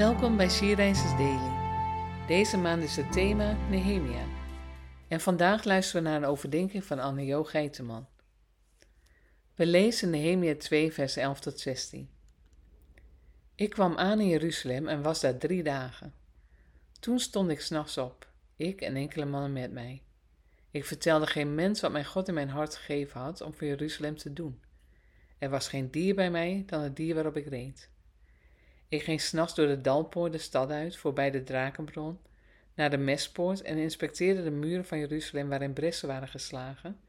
Welkom bij Sierreizers Daily. Deze maand is het thema Nehemia. En vandaag luisteren we naar een overdenking van Anne-Jo Geiteman. We lezen Nehemia 2 vers 11 tot 16. Ik kwam aan in Jeruzalem en was daar drie dagen. Toen stond ik s'nachts op, ik en enkele mannen met mij. Ik vertelde geen mens wat mijn God in mijn hart gegeven had om voor Jeruzalem te doen. Er was geen dier bij mij dan het dier waarop ik reed. Ik ging s'nachts door de Dalpoort de stad uit, voorbij de Drakenbron, naar de Mespoort en inspecteerde de muren van Jeruzalem waarin bressen waren geslagen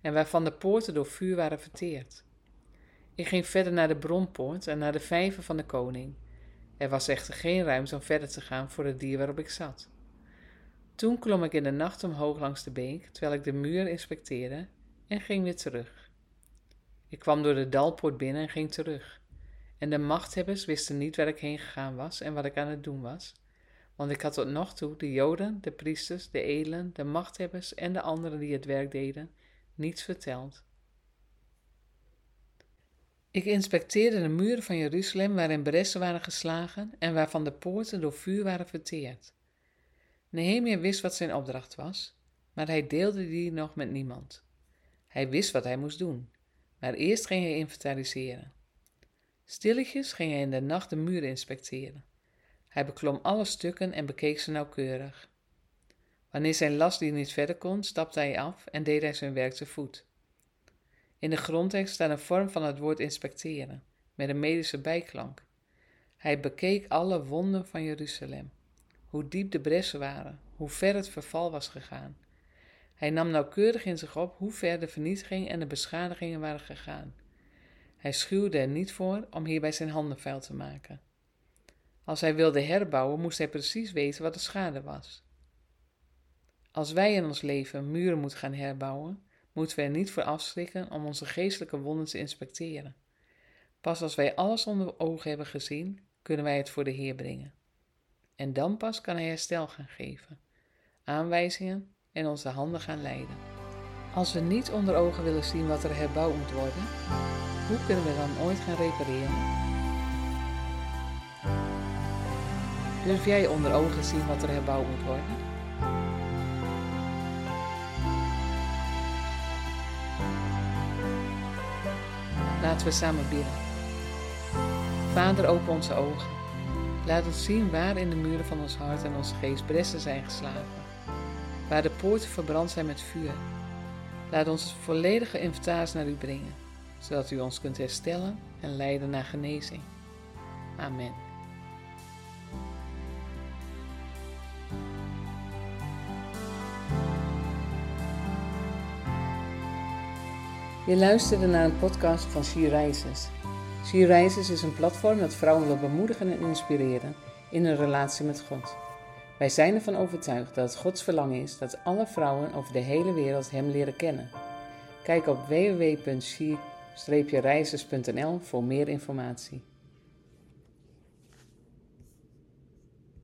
en waarvan de poorten door vuur waren verteerd. Ik ging verder naar de Bronpoort en naar de vijver van de koning. Er was echter geen ruimte om verder te gaan voor het dier waarop ik zat. Toen klom ik in de nacht omhoog langs de beek, terwijl ik de muur inspecteerde, en ging weer terug. Ik kwam door de Dalpoort binnen en ging terug. En de machthebbers wisten niet waar ik heen gegaan was en wat ik aan het doen was. Want ik had tot nog toe de Joden, de priesters, de edelen, de machthebbers en de anderen die het werk deden, niets verteld. Ik inspecteerde de muren van Jeruzalem waarin bressen waren geslagen en waarvan de poorten door vuur waren verteerd. Nehemia wist wat zijn opdracht was, maar hij deelde die nog met niemand. Hij wist wat hij moest doen, maar eerst ging hij inventariseren. Stilletjes ging hij in de nacht de muren inspecteren. Hij beklom alle stukken en bekeek ze nauwkeurig. Wanneer zijn lastdier niet verder kon, stapte hij af en deed hij zijn werk te voet. In de grondtekst staat een vorm van het woord inspecteren, met een medische bijklank. Hij bekeek alle wonden van Jeruzalem, hoe diep de bressen waren, hoe ver het verval was gegaan. Hij nam nauwkeurig in zich op hoe ver de vernietiging en de beschadigingen waren gegaan. Hij schuwde er niet voor om hierbij zijn handen vuil te maken. Als hij wilde herbouwen, moest hij precies weten wat de schade was. Als wij in ons leven muren moeten gaan herbouwen, moeten we er niet voor afschrikken om onze geestelijke wonden te inspecteren. Pas als wij alles onder ogen hebben gezien, kunnen wij het voor de Heer brengen. En dan pas kan Hij herstel gaan geven, aanwijzingen en onze handen gaan leiden. Als we niet onder ogen willen zien wat er herbouwd moet worden, hoe kunnen we dan ooit gaan repareren? Durf jij onder ogen zien wat er herbouwd moet worden? Laten we samen bidden. Vader, open onze ogen. Laat ons zien waar in de muren van ons hart en ons geest bressen zijn geslagen. Waar de poorten verbrand zijn met vuur. Laat ons volledige inventaris naar u brengen zodat u ons kunt herstellen en leiden naar genezing. Amen. Je luisterde naar een podcast van She Rises. She Rises is een platform dat vrouwen wil bemoedigen en inspireren in hun relatie met God. Wij zijn ervan overtuigd dat het Gods verlangen is dat alle vrouwen over de hele wereld Hem leren kennen. Kijk op www.she reizers.nl voor meer informatie.